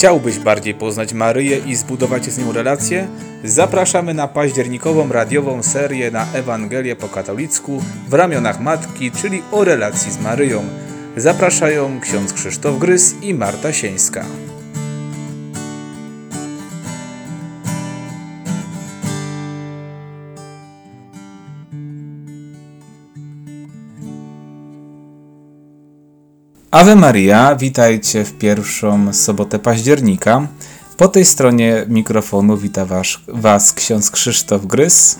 Chciałbyś bardziej poznać Maryję i zbudować z nią relacje? Zapraszamy na październikową radiową serię na Ewangelię po katolicku w ramionach Matki, czyli o relacji z Maryją. Zapraszają ksiądz Krzysztof Grys i Marta Sieńska. Ave Maria, witajcie w pierwszą sobotę października. Po tej stronie mikrofonu wita was, was ksiądz Krzysztof Grys.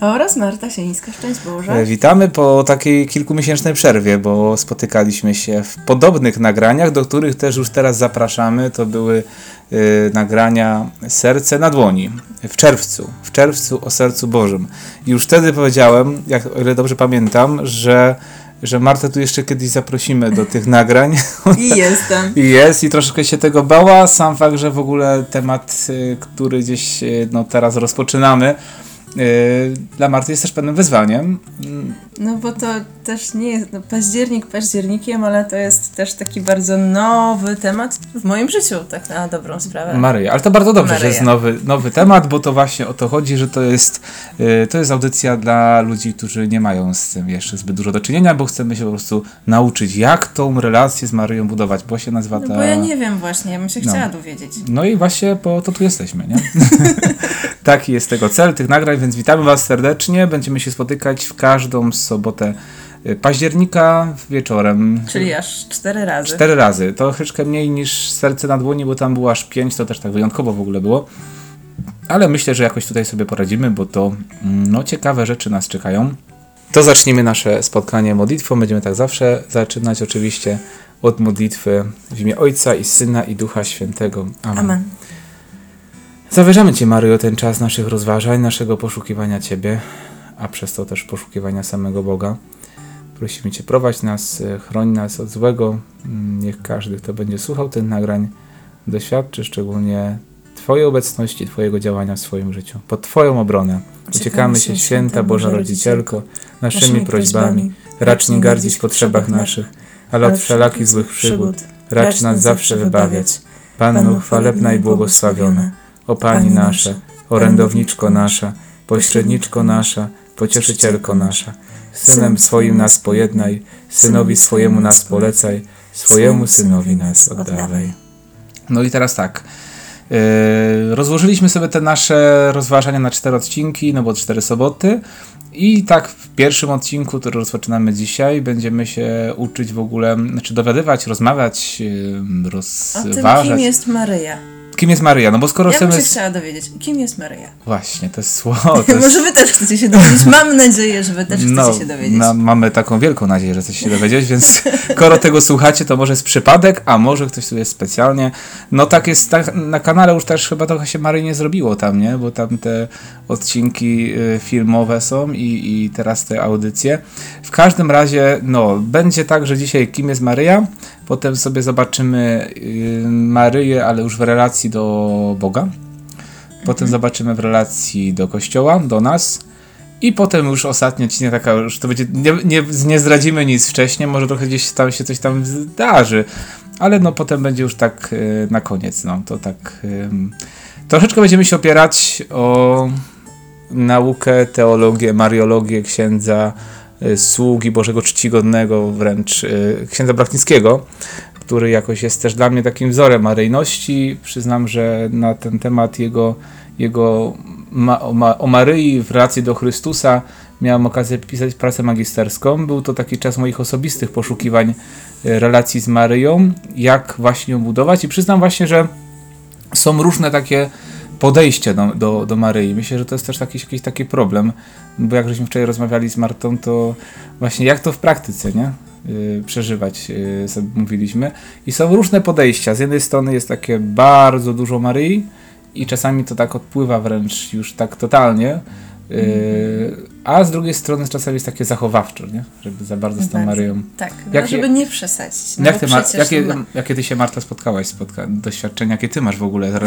Oraz Marta Sieniska, szczęść Boże. E, Witamy po takiej kilkumiesięcznej przerwie, bo spotykaliśmy się w podobnych nagraniach, do których też już teraz zapraszamy. To były y, nagrania Serce na dłoni w czerwcu, w czerwcu o Sercu Bożym. I już wtedy powiedziałem, jak, o ile dobrze pamiętam, że że Martę tu jeszcze kiedyś zaprosimy do tych nagrań. I jestem. I jest i troszeczkę się tego bała. Sam fakt, że w ogóle temat, y, który gdzieś y, no, teraz rozpoczynamy, dla Marty jest też pewnym wyzwaniem. No bo to też nie jest, no, październik październikiem, ale to jest też taki bardzo nowy temat w moim życiu, tak na dobrą sprawę. Maryja, ale to bardzo dobrze, Maryja. że jest nowy, nowy temat, bo to właśnie o to chodzi, że to jest, y, to jest audycja dla ludzi, którzy nie mają z tym jeszcze zbyt dużo do czynienia, bo chcemy się po prostu nauczyć, jak tą relację z Maryją budować, bo się nazywa no ta... bo ja nie wiem właśnie, ja bym się No. chciała dowiedzieć. No i właśnie po to tu jesteśmy, nie? Taki jest tego cel tych nagrań, więc witamy Was serdecznie. Będziemy się spotykać w każdą sobotę y, października wieczorem. Czyli aż cztery razy. Cztery razy. To troszeczkę mniej niż serce na dłoni, bo tam było aż pięć, to też tak wyjątkowo w ogóle było. Ale myślę, że jakoś tutaj sobie poradzimy, bo to mm, no, ciekawe rzeczy nas czekają. To zacznijmy nasze spotkanie modlitwą. Będziemy tak zawsze zaczynać oczywiście od modlitwy w imię Ojca i Syna i Ducha Świętego. Amen. Zawierzamy Ci, Maryjo, ten czas naszych rozważań, naszego poszukiwania Ciebie, a przez to też poszukiwania samego Boga. Prosimy Cię, prowadź nas, e, chroń nas od złego. Mm, Niech każdy, kto będzie słuchał tych nagrań, doświadczy szczególnie Twojej obecności, Twojego działania w swoim życiu. Pod Twoją obronę uciekamy się, święta Boża Rodzicielko, naszymi prośbami. Racz nie gardzić w potrzebach naszych, ale od wszelakich złych przygód. Racz nas zawsze wybawiać. Panno chwalebna i błogosławiona. O Pani nasza, orędowniczko nasza, pośredniczko nasza, pocieszycielko nasza, Synem swoim nas pojednaj, Synowi swojemu nas polecaj, swojemu Synowi nas oddawaj. No i teraz tak. Yy, rozłożyliśmy sobie te nasze rozważania na cztery odcinki, no bo cztery soboty. I tak w pierwszym odcinku, który rozpoczynamy dzisiaj, będziemy się uczyć w ogóle, znaczy dowiadywać, rozmawiać, yy, O tym, rozważać. kim jest Maryja. Kim jest Maryja? No bo skoro Ja bym się chciała dowiedzieć, kim jest Maryja. Właśnie, to jest słowo. Jest... Może wy też chcecie się dowiedzieć. Mam nadzieję, że wy też chcecie się dowiedzieć. no, mamy taką wielką nadzieję, że chcecie się dowiedzieć, więc skoro tego słuchacie, to może jest przypadek, a może ktoś tu jest specjalnie. No tak jest, tak, na kanale już też chyba trochę się Maryi nie zrobiło tam, nie? Bo tam te odcinki y, filmowe są i, i teraz te audycje. W każdym razie, no, będzie tak, że dzisiaj kim jest Maryja, potem sobie zobaczymy y, Maryję, ale już w relacji do Boga. Potem zobaczymy w relacji do Kościoła, do nas. I potem już ostatni odcinek taka, już to będzie, nie, nie, nie zdradzimy nic wcześniej, może trochę gdzieś tam się coś tam zdarzy, ale no potem będzie już tak y, na koniec, no to tak ym, troszeczkę będziemy się opierać o naukę, teologię, mariologię księdza y, sługi Bożego Czcigodnego, wręcz y, księdza Blachnickiego, który jakoś jest też dla mnie takim wzorem maryjności. Przyznam, że na ten temat jego, jego ma, o, o Maryi w relacji do Chrystusa miałem okazję pisać pracę magisterską. Był to taki czas moich osobistych poszukiwań e, relacji z Maryją, jak właśnie ją budować i przyznam właśnie, że są różne takie podejścia do, do, do Maryi. Myślę, że to jest też taki, jakiś taki problem, bo jak żeśmy wczoraj rozmawiali z Martą, to właśnie jak to w praktyce, nie? Yy, przeżywać, yy, sobie mówiliśmy. I są różne podejścia. Z jednej strony jest takie bardzo dużo Maryi i czasami to tak odpływa wręcz już tak totalnie, yy, a z drugiej strony czasami jest takie zachowawcze, nie? Żeby za bardzo z tą Bardzo. Maryją. Tak, no, Jakie- żeby nie przesadzić. No Jak ty, ma, przecież jakie, ma- jakie ty się Marta spotkałaś, spotka, doświadczenia, jakie ty masz w ogóle?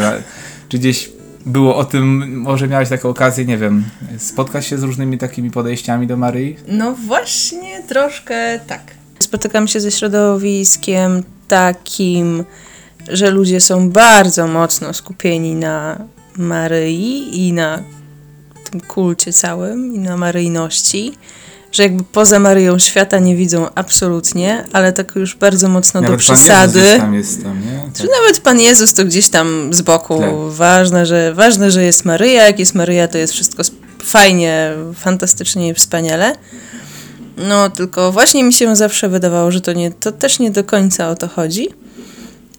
Czy gdzieś było o tym, może miałeś taką okazję, nie wiem, spotkać się z różnymi takimi podejściami do Maryi? No właśnie, troszkę tak. Spotykam się ze środowiskiem takim że ludzie są bardzo mocno skupieni na Maryi i na tym kulcie całym i na maryjności, że jakby poza Maryją świata nie widzą absolutnie, ale tak już bardzo mocno Nawet do Pan Jezus przesady. tam jest tam, nie? Że nawet Pan Jezus to gdzieś tam z boku. Tle. Ważne, że, ważne, że jest Maryja. Jak jest Maryja, to jest wszystko fajnie, fantastycznie i wspaniale. No, tylko właśnie mi się zawsze wydawało, że to, nie, to też nie do końca o to chodzi.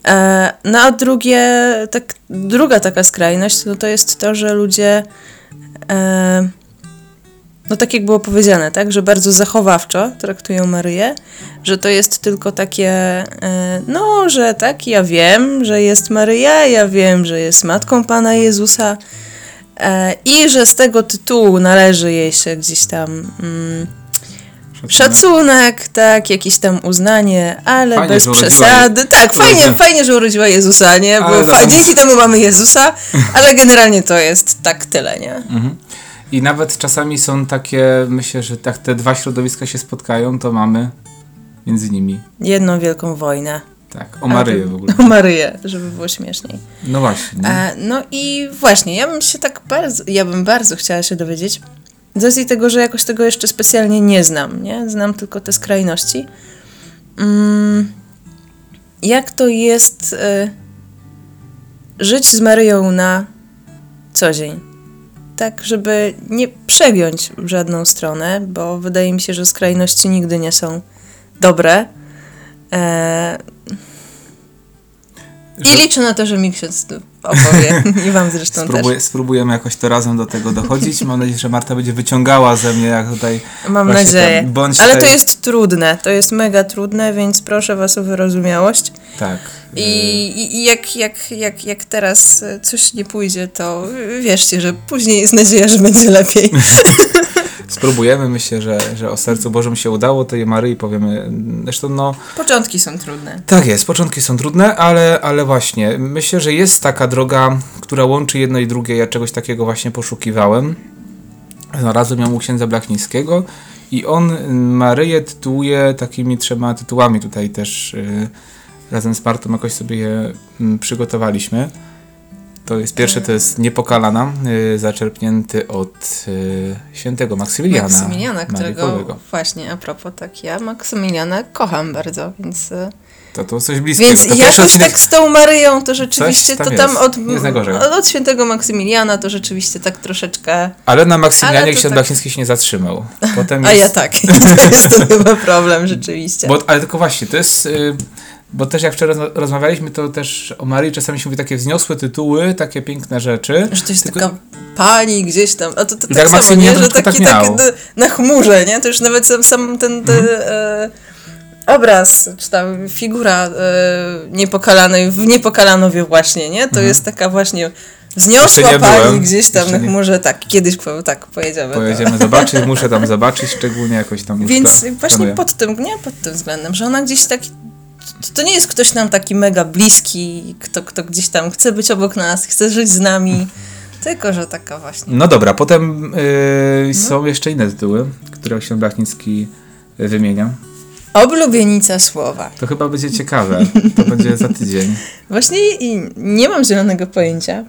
E, no a drugie, tak, druga taka skrajność, no to jest to, że ludzie, e, no tak jak było powiedziane, tak, że bardzo zachowawczo traktują Maryję, że to jest tylko takie, e, no, że tak, ja wiem, że jest Maryja, ja wiem, że jest matką Pana Jezusa e, i że z tego tytułu należy jej się gdzieś tam mm, szacunek, tak, jakieś tam uznanie, ale Fajnie, bez przesady. Tak, fajnie, fajnie, że urodziła Jezusa, nie? Bo zatem- dzięki temu mamy Jezusa, ale generalnie to jest tak tyle, nie? Mhm. I nawet czasami są takie, myślę, że tak te dwa środowiska się spotkają, to mamy między nimi. Jedną wielką wojnę. Tak, o Maryję w ogóle. O Maryję, żeby było śmieszniej. No właśnie. nie? E, no i właśnie, ja bym się tak bardzo, ja bym bardzo chciała się dowiedzieć, z racji tego, że jakoś tego jeszcze specjalnie nie znam, nie? Znam tylko te skrajności. Mm, jak to jest e, żyć z Maryją na co dzień? Tak, żeby nie przegiąć w żadną stronę, bo wydaje mi się, że skrajności nigdy nie są dobre. E, i Że- liczę na to, że mi tu opowie. I wam zresztą Spróbuj, spróbujemy jakoś to razem do tego dochodzić. Mam nadzieję, że Marta będzie wyciągała ze mnie, jak tutaj. też. Mam nadzieję. tam, Ale to jest trudne. To jest mega trudne, więc proszę was o wyrozumiałość. Tak. I, i, jak, jak, jak, jak teraz coś nie pójdzie, to wierzcie, że później jest nadzieja, że będzie lepiej. Spróbujemy, myślę, że, że o sercu Bożym się udało, tej Maryi powiemy. Zresztą, no, Początki są trudne. tak jest, początki są trudne, ale, ale właśnie, myślę, że jest taka droga, która łączy jedno i drugie. Ja czegoś takiego właśnie poszukiwałem. Znalazłem ją u księdza Blachnickiego i on Maryję tytułuje takimi trzema tytułami. Tutaj też y, razem z Martą jakoś sobie je mm, przygotowaliśmy. To jest pierwsze, to jest Niepokalana, y, zaczerpnięty od y, świętego Maksymiliana. Maksymiliana, którego właśnie a propos, tak ja Maksymiliana kocham bardzo, więc... e, To, to coś bliskiego. Więc to jakoś tak z tą Maryją to rzeczywiście, tam to tam jest. od, Nie jest najgorzej. od, od świętego Maksymiliana to rzeczywiście tak troszeczkę... Ale na Maksymilianie Ale to ksiądz tak- Blachnicki się nie zatrzymał. Potem A jest, ja tak. To jest to chyba problem rzeczywiście. Bo, ale tylko właśnie, to jest. y, bo też jak wczoraj roz- rozmawialiśmy, to też o Marii czasami się mówi takie wzniosłe tytuły, takie piękne rzeczy. że to jest tylko- taka pani gdzieś tam, a to, to tak, tak samo, nie? Że taki, tak taki miał. na chmurze, nie? To już nawet sam, sam ten, ten e, obraz, czy tam figura e, niepokalanej, w Niepokalanowie właśnie, nie? To jest taka właśnie wzniosła pani byłem. gdzieś tam Jeszcze na nie. chmurze, tak, kiedyś po, tak pojedziemy. to. Pojedziemy zobaczyć, muszę tam zobaczyć, szczególnie jakoś tam. Więc właśnie pod tym, nie pod tym względem, że ona gdzieś taki. To, to nie jest ktoś nam taki mega bliski, kto, kto gdzieś tam chce być obok nas, chce żyć z nami. Tylko, że taka właśnie. No dobra, potem No. y, są jeszcze inne tytuły, które ksiądz Blachnicki wymienia. Oblubienica słowa. To chyba będzie ciekawe. To będzie za tydzień. Właśnie i nie mam zielonego pojęcia,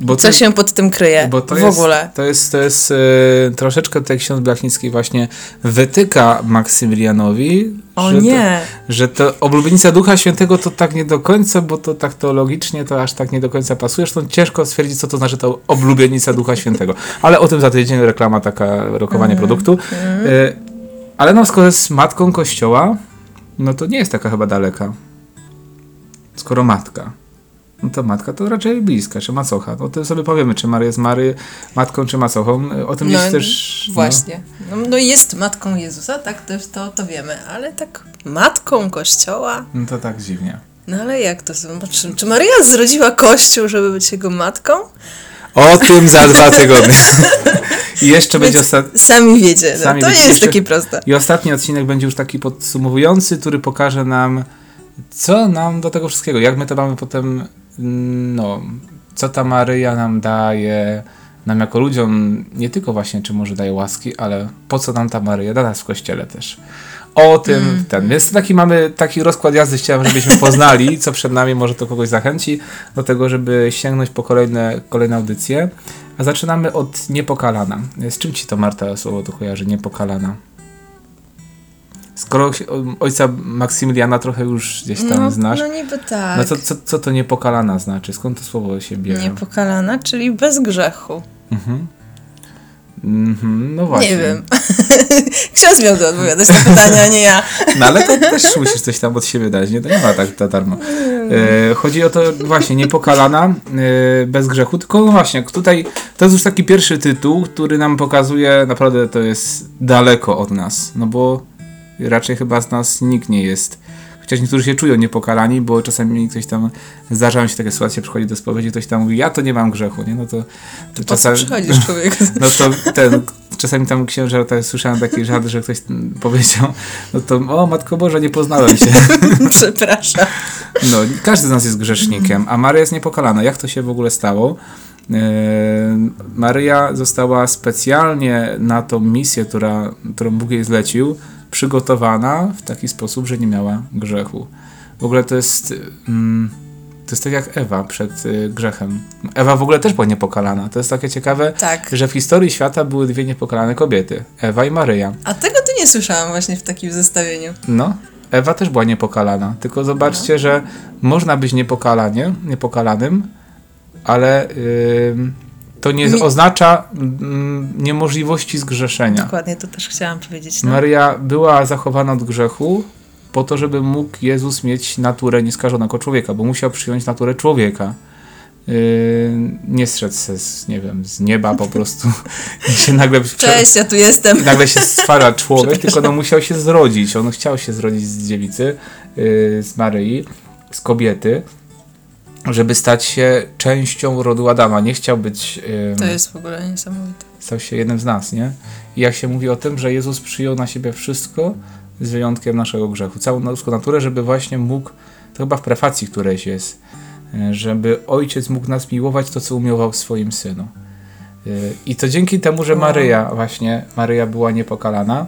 Bo co się pod tym kryje Bo to w jest, ogóle. To jest, to jest e, troszeczkę tutaj ksiądz Blachnicki właśnie wytyka Maksymilianowi, O że, nie! To, że to oblubienica Ducha Świętego to tak nie do końca, bo to tak teologicznie to aż tak nie do końca pasuje. Zresztą ciężko stwierdzić, co to znaczy to oblubienica Ducha Świętego. Ale o tym za tydzień reklama taka, rokowanie produktu. E, ale no, skoro jest matką Kościoła, no to nie jest taka chyba daleka. Skoro matka. No to matka to raczej bliska, czy macocha. O tym sobie powiemy, czy Maria jest Mary, matką, czy macochą. O tym No, jest też... no, Właśnie. No, no jest matką Jezusa, tak, to, to, to wiemy, ale tak matką Kościoła? No, no to tak dziwnie. No ale jak to? Czy, czy Maria zrodziła Kościół, żeby być jego matką? O tym za dwa tygodnie. I jeszcze będzie Więc ostatni. Sami wiecie, no, Sami to nie wiecie, jest jeszcze- takie proste. I ostatni odcinek będzie już taki podsumowujący, który pokaże nam, co nam do tego wszystkiego, jak my to mamy potem, no, co ta Maryja nam daje, nam jako ludziom, nie tylko właśnie, czy może daje łaski, ale po co nam ta Maryja, dla nas w kościele też. o tym, ten. Więc taki mamy taki rozkład jazdy, chciałem, żebyśmy poznali, co przed nami, może to kogoś zachęci do tego, żeby sięgnąć po kolejne, kolejne audycje. A zaczynamy od niepokalana. Z czym ci to, Marta, słowo to kojarzy, niepokalana? Skoro ojca Maksymiliana trochę już gdzieś tam no, znasz, No niby tak. no co, co, co to niepokalana znaczy? Skąd to słowo się bierze? Niepokalana, czyli bez grzechu. Mhm. Mhm, no właśnie. Nie wiem. Ksiądz miał to odpowiadać na pytania, a nie ja. No ale to też musisz coś tam od siebie dać, nie? To nie ma tak za darmo. E, chodzi o to właśnie, niepokalana, e, bez grzechu, tylko no właśnie, tutaj to jest już taki pierwszy tytuł, który nam pokazuje, naprawdę to jest daleko od nas, no bo raczej chyba z nas nikt nie jest Chociaż niektórzy się czują niepokalani, bo czasami ktoś tam, zdarzają się takie sytuacje, przychodzi do spowiedzi, ktoś tam mówi, ja to nie mam grzechu, nie? No to, to czasami... przychodzisz, człowiek? No to ten, czasami tam księża, tak, słyszałem taki żart, że ktoś powiedział, no to, o Matko Boża, nie poznałem się. Przepraszam. No, każdy z nas jest grzesznikiem, a Maria jest niepokalana. Jak to się w ogóle stało? E, Maryja została specjalnie na tą misję, która, którą Bóg jej zlecił, przygotowana w taki sposób, że nie miała grzechu. W ogóle to jest. Mm, to jest tak jak Ewa przed y, grzechem. Ewa w ogóle też była niepokalana. To jest takie ciekawe, tak. że w historii świata były dwie niepokalane kobiety. Ewa i Maryja. A tego to nie słyszałam właśnie w takim zestawieniu. No. Ewa też była niepokalana. Tylko zobaczcie, no. że można być niepokalanie, niepokalanym, ale yy, to nie Mi... oznacza mm, niemożliwości zgrzeszenia. Dokładnie, to też chciałam powiedzieć. No. Maria była zachowana od grzechu po to, żeby mógł Jezus mieć naturę nieskażonego człowieka, bo musiał przyjąć naturę człowieka. Yy, nie strzec se z, nie wiem, z nieba po prostu. się nagle Cześć, ja tu jestem. Nagle się stwarza człowiek, tylko no musiał się zrodzić. On chciał się zrodzić z dziewicy, yy, z Maryi, z kobiety żeby stać się częścią rodu Adama. Nie chciał być. to jest w ogóle niesamowite. Stał się jednym z nas, nie? I jak się mówi o tym, że Jezus przyjął na siebie wszystko z wyjątkiem naszego grzechu, całą ludzką naturę, żeby właśnie mógł, to chyba w prefacji którejś jest, e, żeby ojciec mógł nas miłować to, co umiłował w swoim synu. E, I to dzięki temu, że Maryja, właśnie, Maryja była niepokalana.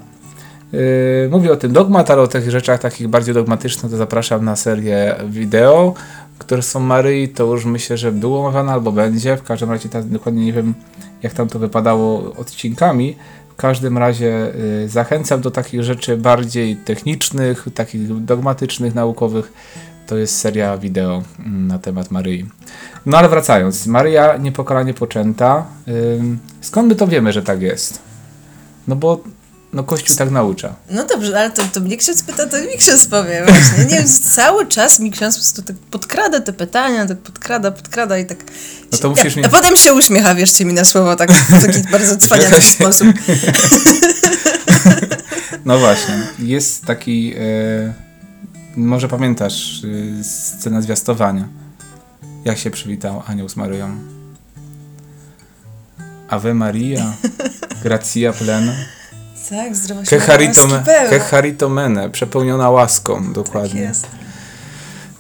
E, mówię o tym dogmat, ale o tych rzeczach takich bardziej dogmatycznych to zapraszam na serię wideo które są Maryi, to już myślę, że było omawiane albo będzie. W każdym razie tak dokładnie nie wiem, jak tam to wypadało odcinkami. W każdym razie y, zachęcam do takich rzeczy bardziej technicznych, takich dogmatycznych, naukowych. To jest seria wideo mm, na temat Maryi. No ale wracając, Maryja niepokalanie poczęta. Skąd my to wiemy, że tak jest? No bo no Kościół tak naucza. No dobrze, ale to, to mnie ksiądz pyta, to mi ksiądz powie właśnie. Nie wiem, cały czas mi ksiądz po prostu tak podkrada te pytania, tak podkrada, podkrada i tak... No to musisz mi... A potem się uśmiecha, wierzcie mi na słowo, tak w taki bardzo cwaniaczny sposób. no właśnie, jest taki... E, może pamiętasz e, scenę zwiastowania. Jak się przywitał anioł z Maryją. Ave Maria, gratia plena. Tak, zdrowość Kecharitomene, przepełniona łaską, dokładnie. Tak jest.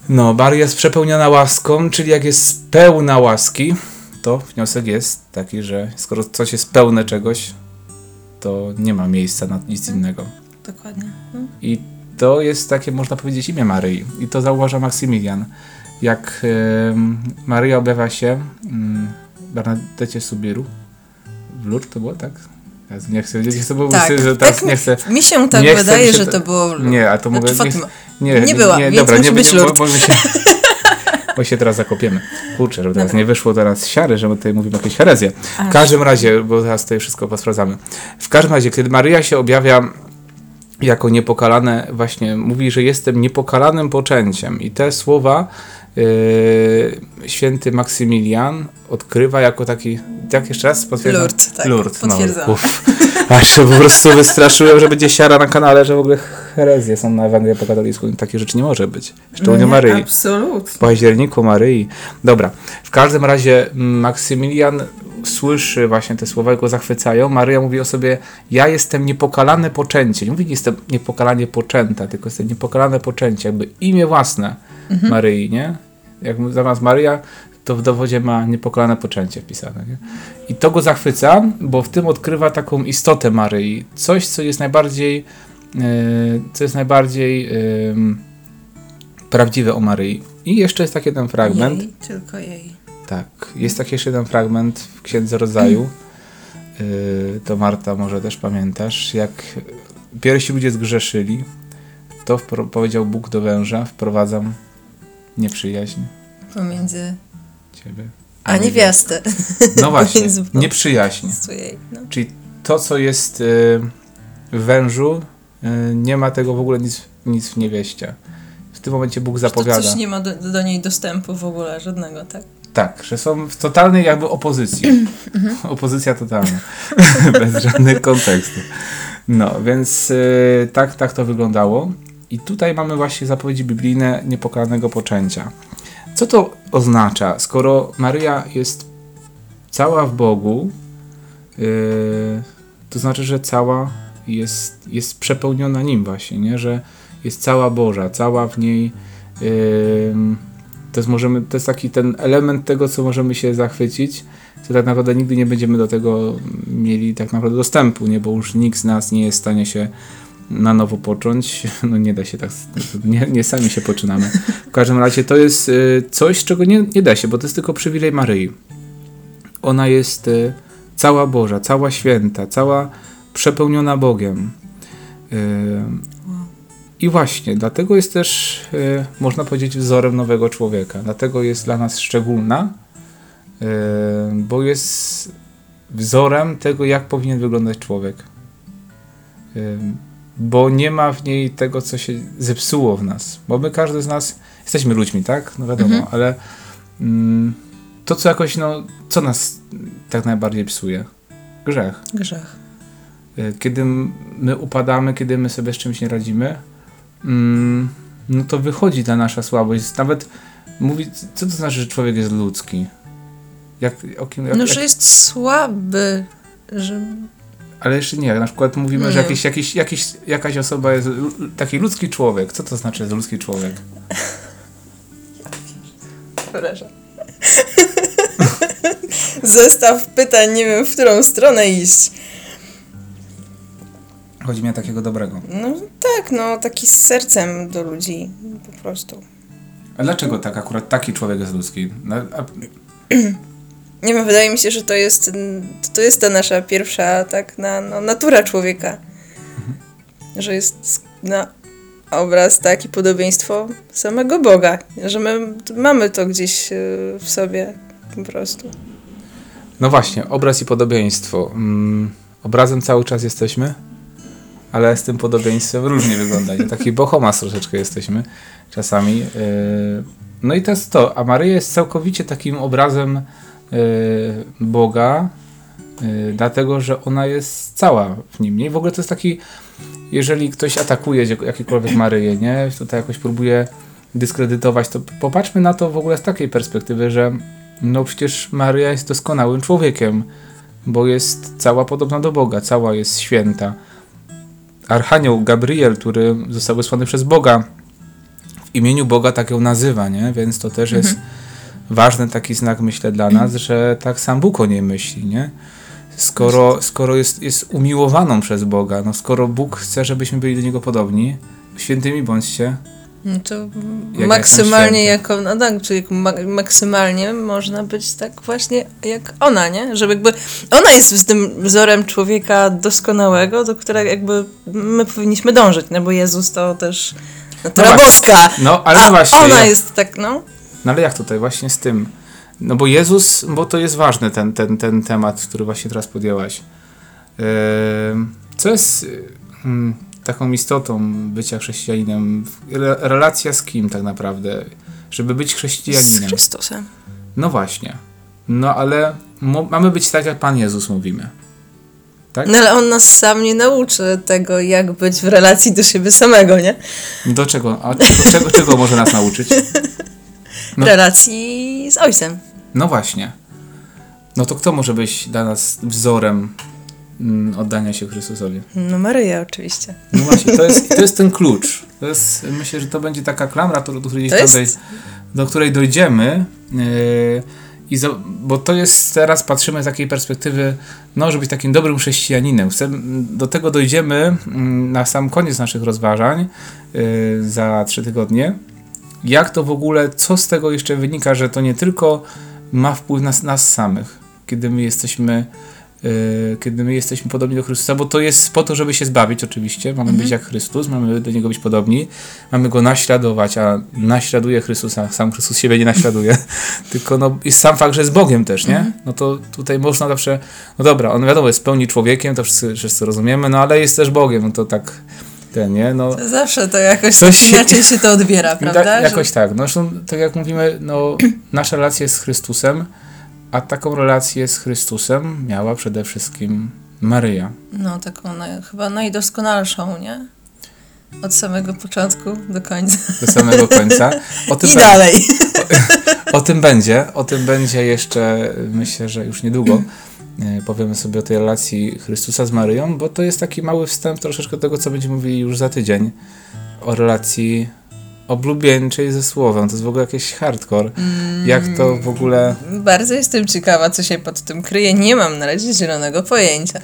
No, Maria jest przepełniona łaską, czyli jak jest pełna łaski, to wniosek jest taki, że skoro coś jest pełne czegoś, to nie ma miejsca na nic hmm. innego. Dokładnie. I to jest takie, można powiedzieć, imię Maryi. I to zauważa Maksymilian. Jak y, Maryja objawia się y, Bernadette Subiru, w Lourdes to było, tak? Nie chcę, nie chcę tak, myśleć, że teraz tak, nie chcę. Mi się tak wydaje, się że to było. Nie, a to znaczy, mogę. Nie, nie, nie była, nie, dobra, nie, być nie, bo, bo, się, bo się teraz zakopiemy. Kurczę, żeby teraz dobra. nie wyszło teraz siary, że my tutaj mówimy jakieś herezje. W każdym razie, bo teraz tutaj wszystko posprawdzamy. W każdym razie, kiedy Maryja się objawia jako niepokalane, właśnie mówi, że jestem niepokalanym poczęciem. I te słowa święty Maksymilian odkrywa jako taki, jak jeszcze raz potwierdzam? Lourdes, tak, Lourdes, no, uf. Aż się po prostu wystraszyłem, że będzie siara na kanale, że w ogóle herezje są na Ewangelię po katolicku. Takie rzeczy nie może być. Szczególnie no Maryi. Absolutnie. W październiku Maryi. Dobra. W każdym razie Maksymilian słyszy właśnie te słowa, go zachwycają. Maryja mówi o sobie, ja jestem niepokalane poczęcie. Nie mówi, jestem niepokalanie poczęta, tylko jestem niepokalane poczęcie. Jakby imię własne mhm. Maryi, nie? Jak zamiast Maryja, to w dowodzie ma niepokalane poczęcie wpisane. Nie? I to go zachwyca, bo w tym odkrywa taką istotę Maryi. Coś, co jest najbardziej co jest najbardziej prawdziwe o Maryi. I jeszcze jest taki jeden fragment. Jej, tylko jej. Tak, jest taki jeszcze jeden fragment w Księdze Rodzaju. Y, to Marta może też pamiętasz, jak pierwsi ludzie zgrzeszyli, to powiedział Bóg do węża, wprowadzam nieprzyjaźń. Pomiędzy ciebie. A, niewiastę. No właśnie, nieprzyjaźń. No. Czyli to, co jest y, w wężu, y, nie ma tego w ogóle nic, nic w niewieście. W tym momencie Bóg zapowiada. Że coś nie ma do, do niej dostępu w ogóle, żadnego, tak? Tak, że są w totalnej jakby opozycji. Opozycja totalna. Bez żadnych kontekstów. No, więc y, tak, tak to wyglądało. I tutaj mamy właśnie zapowiedzi biblijne niepokalanego poczęcia. Co to oznacza? Skoro Maryja jest cała w Bogu, yy, to znaczy, że cała jest, jest przepełniona Nim właśnie, nie? że jest cała Boża, cała w niej yy, to jest, możemy, to jest taki ten element tego, co możemy się zachwycić, co tak naprawdę nigdy nie będziemy do tego mieli tak naprawdę dostępu, nie? bo już nikt z nas nie jest w stanie się na nowo począć. No nie da się tak, nie, nie sami się poczynamy. W każdym razie to jest y, coś, czego nie, nie da się, bo to jest tylko przywilej Maryi. Ona jest y, cała Boża, cała święta, cała przepełniona Bogiem. Y, I właśnie, dlatego jest też, można powiedzieć, wzorem nowego człowieka. Dlatego jest dla nas szczególna, bo jest wzorem tego, jak powinien wyglądać człowiek bo nie ma w niej tego, co się zepsuło w nas. Bo my, każdy z nas, jesteśmy ludźmi, tak? No wiadomo, mhm. ale mm, to, co jakoś, no, co nas tak najbardziej psuje? Grzech. Grzech. Y, kiedy my upadamy, kiedy my sobie z czymś nie radzimy, mm, no to wychodzi ta nasza słabość. Nawet mówi, co to znaczy, że człowiek jest ludzki? Jak, o kim, jak, no, że jest słaby, że ale jeszcze nie, na przykład mówimy, nie. że jakiś, jakiś, jakiś, jakaś osoba jest taki ludzki człowiek. Co to znaczy jest ludzki człowiek? Przepraszam. Zestaw pytań, nie wiem w którą stronę iść. Chodzi mi o takiego dobrego. No tak, no taki z sercem do ludzi po prostu. A dlaczego tak akurat taki człowiek jest ludzki? No, a... Nie wiem, wydaje mi się, że to jest, to jest ta nasza pierwsza tak, na, no, natura człowieka. Mhm. Że jest na obraz, tak, i podobieństwo samego Boga. Że my mamy to gdzieś e, w sobie po prostu. No właśnie, obraz i podobieństwo. Mm, obrazem cały czas jesteśmy, ale z tym podobieństwem różnie wygląda. Taki bohomas troszeczkę jesteśmy czasami. E, no i to jest to. A Maryja jest całkowicie takim obrazem Boga, y, dlatego że ona jest cała w nim. Nie? I w ogóle to jest taki, jeżeli ktoś atakuje jakiekolwiek Maryję, nie? tutaj jakoś próbuje dyskredytować, to popatrzmy na to w ogóle z takiej perspektywy, że no przecież Maryja jest doskonałym człowiekiem, bo jest cała podobna do Boga, cała jest święta. Archanioł Gabriel, który został wysłany przez Boga, w imieniu Boga tak ją nazywa, nie? Więc to też jest mhm ważny taki znak, myślę, dla nas, że tak sam Bóg o niej myśli, nie? Skoro, skoro jest, jest umiłowaną przez Boga, no skoro Bóg chce, żebyśmy byli do Niego podobni, świętymi bądźcie. No to jak maksymalnie jako, no tak, czyli maksymalnie można być tak właśnie jak ona, nie? Żeby jakby, ona jest tym wzorem człowieka doskonałego, do którego jakby my powinniśmy dążyć, no bo Jezus to też natura no boska. No, ale a właśnie. ona jest tak, no. No ale jak tutaj właśnie z tym? No bo Jezus, bo to jest ważny ten, ten, ten temat, który właśnie teraz podjęłaś. Yy, co jest yy, taką istotą bycia chrześcijaninem? Relacja z kim tak naprawdę? Żeby być chrześcijaninem. Z Chrystusem. No właśnie. No ale mamy być tak, jak Pan Jezus mówimy. Tak? No ale on nas sam nie nauczy tego, jak być w relacji do siebie samego, nie? Do czego? A czego, czego, czego może nas nauczyć? no. relacji z ojcem. No właśnie. No to kto może być dla nas wzorem mm, oddania się Chrystusowi? No Maryja oczywiście. No właśnie, to jest, to jest ten klucz. To jest, myślę, że to będzie taka klamra, do której, do której dojdziemy. Yy, I za, bo to jest, teraz patrzymy z takiej perspektywy, no, żeby być takim dobrym chrześcijaninem. Chcę, do tego dojdziemy mm, na sam koniec naszych rozważań yy, za trzy tygodnie. Jak to w ogóle, co z tego jeszcze wynika, że to nie tylko ma wpływ na nas samych, kiedy my jesteśmy Yy, kiedy my jesteśmy podobni do Chrystusa, bo to jest po to, żeby się zbawić oczywiście, mamy być jak Chrystus, mamy do Niego być podobni, mamy Go naśladować, a naśladuje Chrystusa, sam Chrystus siebie nie naśladuje, tylko no, jest sam fakt, że jest Bogiem też, nie? No to tutaj można zawsze, no dobra, on wiadomo jest pełni człowiekiem, to wszyscy, wszyscy rozumiemy, no ale jest też Bogiem, no to tak ten, nie? No, To zawsze to jakoś Coś tak inaczej się to odbiera, prawda? tak, Że- jakoś tak. No, zresztą, tak jak mówimy, no, nasza relacja z Chrystusem, a taką relację z Chrystusem miała przede wszystkim Maryja. No, taką naj, chyba najdoskonalszą, nie? Od samego początku do końca. do samego końca. O tym, I dalej. o tym będzie, o tym będzie jeszcze, myślę, że już niedługo. E, Powiemy sobie o tej relacji Chrystusa z Maryją, bo to jest taki mały wstęp troszeczkę tego, co będziemy mówili już za tydzień. O relacji oblubieńczej ze Słowem. To jest w ogóle jakiś hardcore. Jak to w ogóle... Bardzo jestem ciekawa, co się pod tym kryje. Nie mam na razie zielonego pojęcia.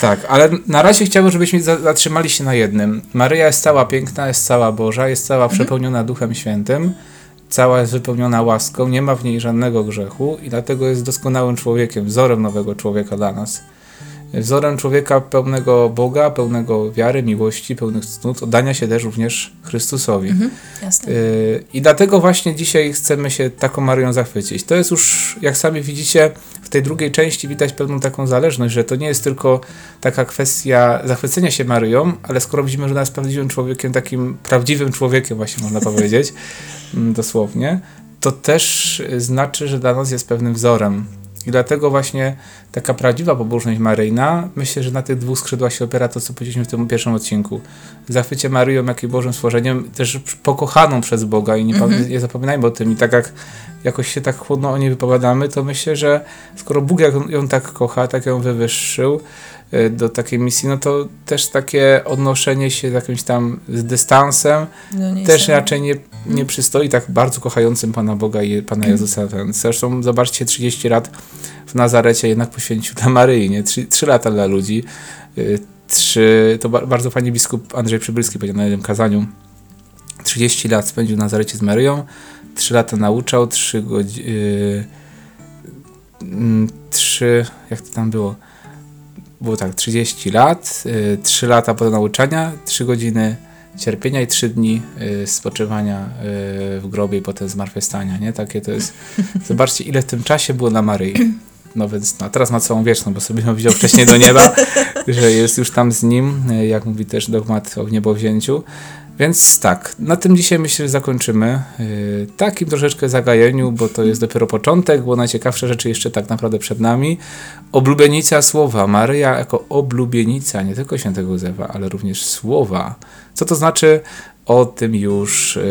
Tak, ale na razie chciałbym, żebyśmy za- zatrzymali się na jednym. Maryja jest cała piękna, jest cała Boża, jest cała przepełniona Duchem Świętym, cała jest wypełniona łaską, nie ma w niej żadnego grzechu i dlatego jest doskonałym człowiekiem, wzorem nowego człowieka dla nas. Wzorem człowieka pełnego Boga, pełnego wiary, miłości, pełnych cnót, oddania się też również Chrystusowi. Jasne. Yy, I dlatego właśnie dzisiaj chcemy się taką Maryją zachwycić. To jest już, jak sami widzicie, w tej drugiej części widać pewną taką zależność, że to nie jest tylko taka kwestia zachwycenia się Maryją, ale skoro widzimy, że ona jest prawdziwym człowiekiem, takim prawdziwym człowiekiem właśnie można powiedzieć, mm, dosłownie, to też y, znaczy, że dla nas jest pewnym wzorem. I dlatego właśnie taka prawdziwa pobożność Maryjna, myślę, że na tych dwóch skrzydłach się opiera to, co powiedzieliśmy w tym pierwszym odcinku. Zachwycie Maryją, jak i Bożym stworzeniem, też pokochaną przez Boga i nie, pa- nie zapominajmy o tym. I tak jak jakoś się tak chłodno o niej wypowiadamy, to myślę, że skoro Bóg ją, tak kocha, tak ją wywyższył do takiej misji, no to też takie odnoszenie się z jakimś tam z dystansem No, też raczej nie, nie przystoi tak bardzo kochającym Pana Boga i Pana Jezusa. Ten. Zresztą zobaczcie, 30 lat w Nazarecie jednak poświęcił dla Maryi, nie? 3, 3 lata dla ludzi. Y, Trzy, to ba- bardzo fajnie biskup Andrzej Przybylski powiedział na jednym kazaniu. 30 lat spędził w Nazarecie z Maryją, 3 lata nauczał, 3 godziny... 3... jak to tam było? Było tak, 30 lat, 3 lata po nauczania, 3 godziny cierpienia i 3 dni y, spoczywania y, w grobie i potem zmartwychwstania, nie? Takie to jest... Zobaczcie, ile w tym czasie było dla Maryi. No więc no, teraz ma całą wieczną, bo sobie ją widział wcześniej do nieba, że jest już tam z nim, y, jak mówi też dogmat o niebowzięciu. Więc tak, na tym dzisiaj myślę, że zakończymy. Yy, takim troszeczkę zagajeniu, bo to jest dopiero początek, bo najciekawsze rzeczy jeszcze tak naprawdę przed nami. Oblubienica słowa. Maryja jako oblubienica nie tylko świętego Józefa, ale również słowa. Co to znaczy? O tym już yy,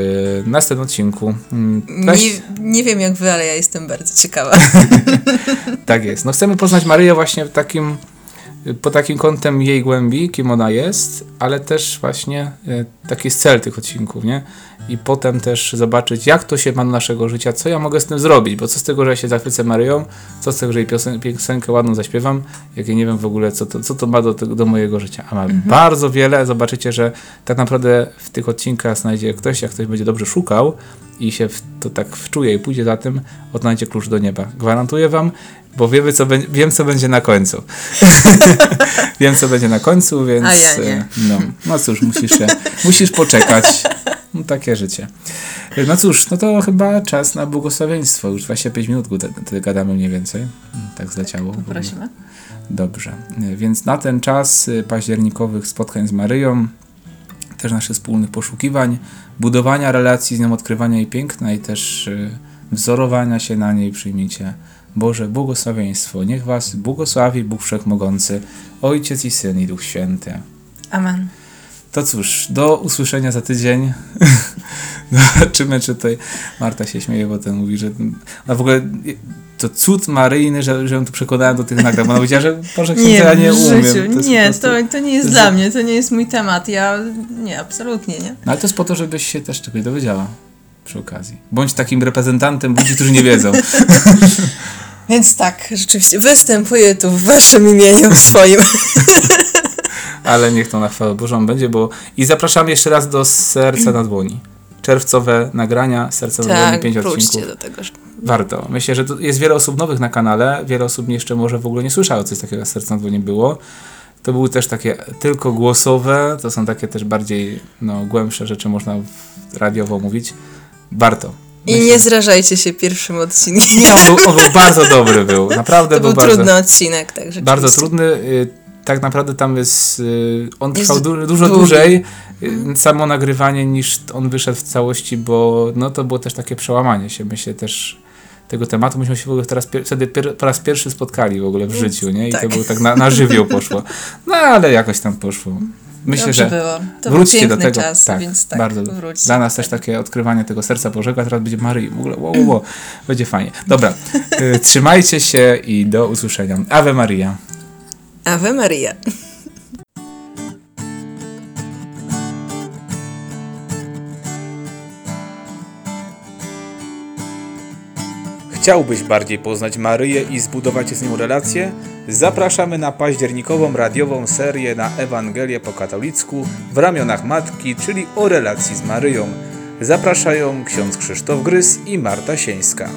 w następnym odcinku. Mm, weź- Nie, nie wiem jak wy, ale ja jestem bardzo ciekawa. Tak jest. No chcemy poznać Maryję właśnie w takim, pod takim kątem jej głębi, kim ona jest, ale też właśnie e, taki jest cel tych odcinków, nie? I potem też zobaczyć, jak to się ma do naszego życia, co ja mogę z tym zrobić, bo co z tego, że ja się zachwycę Maryją, co z tego, że jej piosen- piosenkę ładną zaśpiewam, jak ja nie wiem w ogóle, co to, co to ma do, do mojego życia. A ma bardzo wiele, zobaczycie, że tak naprawdę w tych odcinkach znajdzie ktoś, jak ktoś będzie dobrze szukał i się w, to tak wczuje i pójdzie za tym, odnajdzie klucz do nieba. Gwarantuję wam, bo wiemy, co wiem, co będzie na końcu. wiem, co będzie na końcu, więc. A ja nie. No, no cóż, musisz, się, musisz poczekać. No, takie życie. No cóż, no to chyba czas na błogosławieństwo. Już 25 minut tyle gadamy mniej więcej. Tak zleciało. w ogóle. Prosimy. Dobrze. Więc na ten czas y, październikowych spotkań z Maryją, też naszych wspólnych poszukiwań, budowania relacji z nią, odkrywania jej piękna i też y, wzorowania się na niej przyjmijcie Boże błogosławieństwo. Niech Was błogosławi Bóg Wszechmogący, Ojciec i Syn i Duch Święty. Amen. To cóż, do usłyszenia za tydzień. Zobaczymy, czy tutaj Marta się śmieje, bo ten mówi, że ona w ogóle to cud maryjny, że, że ją tu przekonałem do tych nagrań. Ona powiedziała, że Boże Księdza, ja nie umiem. To nie, prostu- to, to nie jest to dla mnie, to nie jest mój temat. Ja nie, absolutnie nie. No ale to jest po to, żebyś się też czegoś dowiedziała. przy okazji. Bądź takim reprezentantem ludzi, którzy nie wiedzą. Więc tak, rzeczywiście występuję tu w waszym imieniu, w swoim. Ale niech to na chwałę Bożą będzie, bo... I zapraszam jeszcze raz do Serca na dłoni. Czerwcowe nagrania, Serca na dłoni, tak, pięć wróćcie odcinków. do tego. że- Warto. Myślę, że jest wiele osób nowych na kanale, wiele osób jeszcze może w ogóle nie słyszało, coś takiego jak Serce na dłoni było. To były też takie tylko głosowe, to są takie też bardziej no, głębsze rzeczy, można radiowo mówić. Warto. I nie zrażajcie się pierwszym odcinkiem. Nie, on był, on był bardzo dobry był. Naprawdę To był bardzo, trudny odcinek, tak bardzo trudny. Tak naprawdę tam jest. y, On trwał du- dużo długi. dłużej y, samo nagrywanie niż on wyszedł w całości, bo no to było też takie przełamanie się. Myślę też tego tematu. Myśmy się w ogóle teraz wtedy po raz pierwszy spotkali w ogóle w życiu, nie? I to tak. było tak na, na żywioł poszło. No ale jakoś tam poszło. Myślę, Dobrze że było. To wróćcie do tego. czas, tak, więc tak, bardzo. wróćcie. Dla nas też takie odkrywanie tego serca Bożego, a teraz będzie Maryi. W ogóle, wow, wow, wow. Będzie fajnie. Dobra, y, trzymajcie się i do usłyszenia. Ave Maria. Ave Maria. Chciałbyś bardziej poznać Maryję i zbudować z nią relacje? Zapraszamy na październikową radiową serię na Ewangelię po katolicku w ramionach Matki, czyli o relacji z Maryją. Zapraszają ksiądz Krzysztof Grys i Marta Sieńska.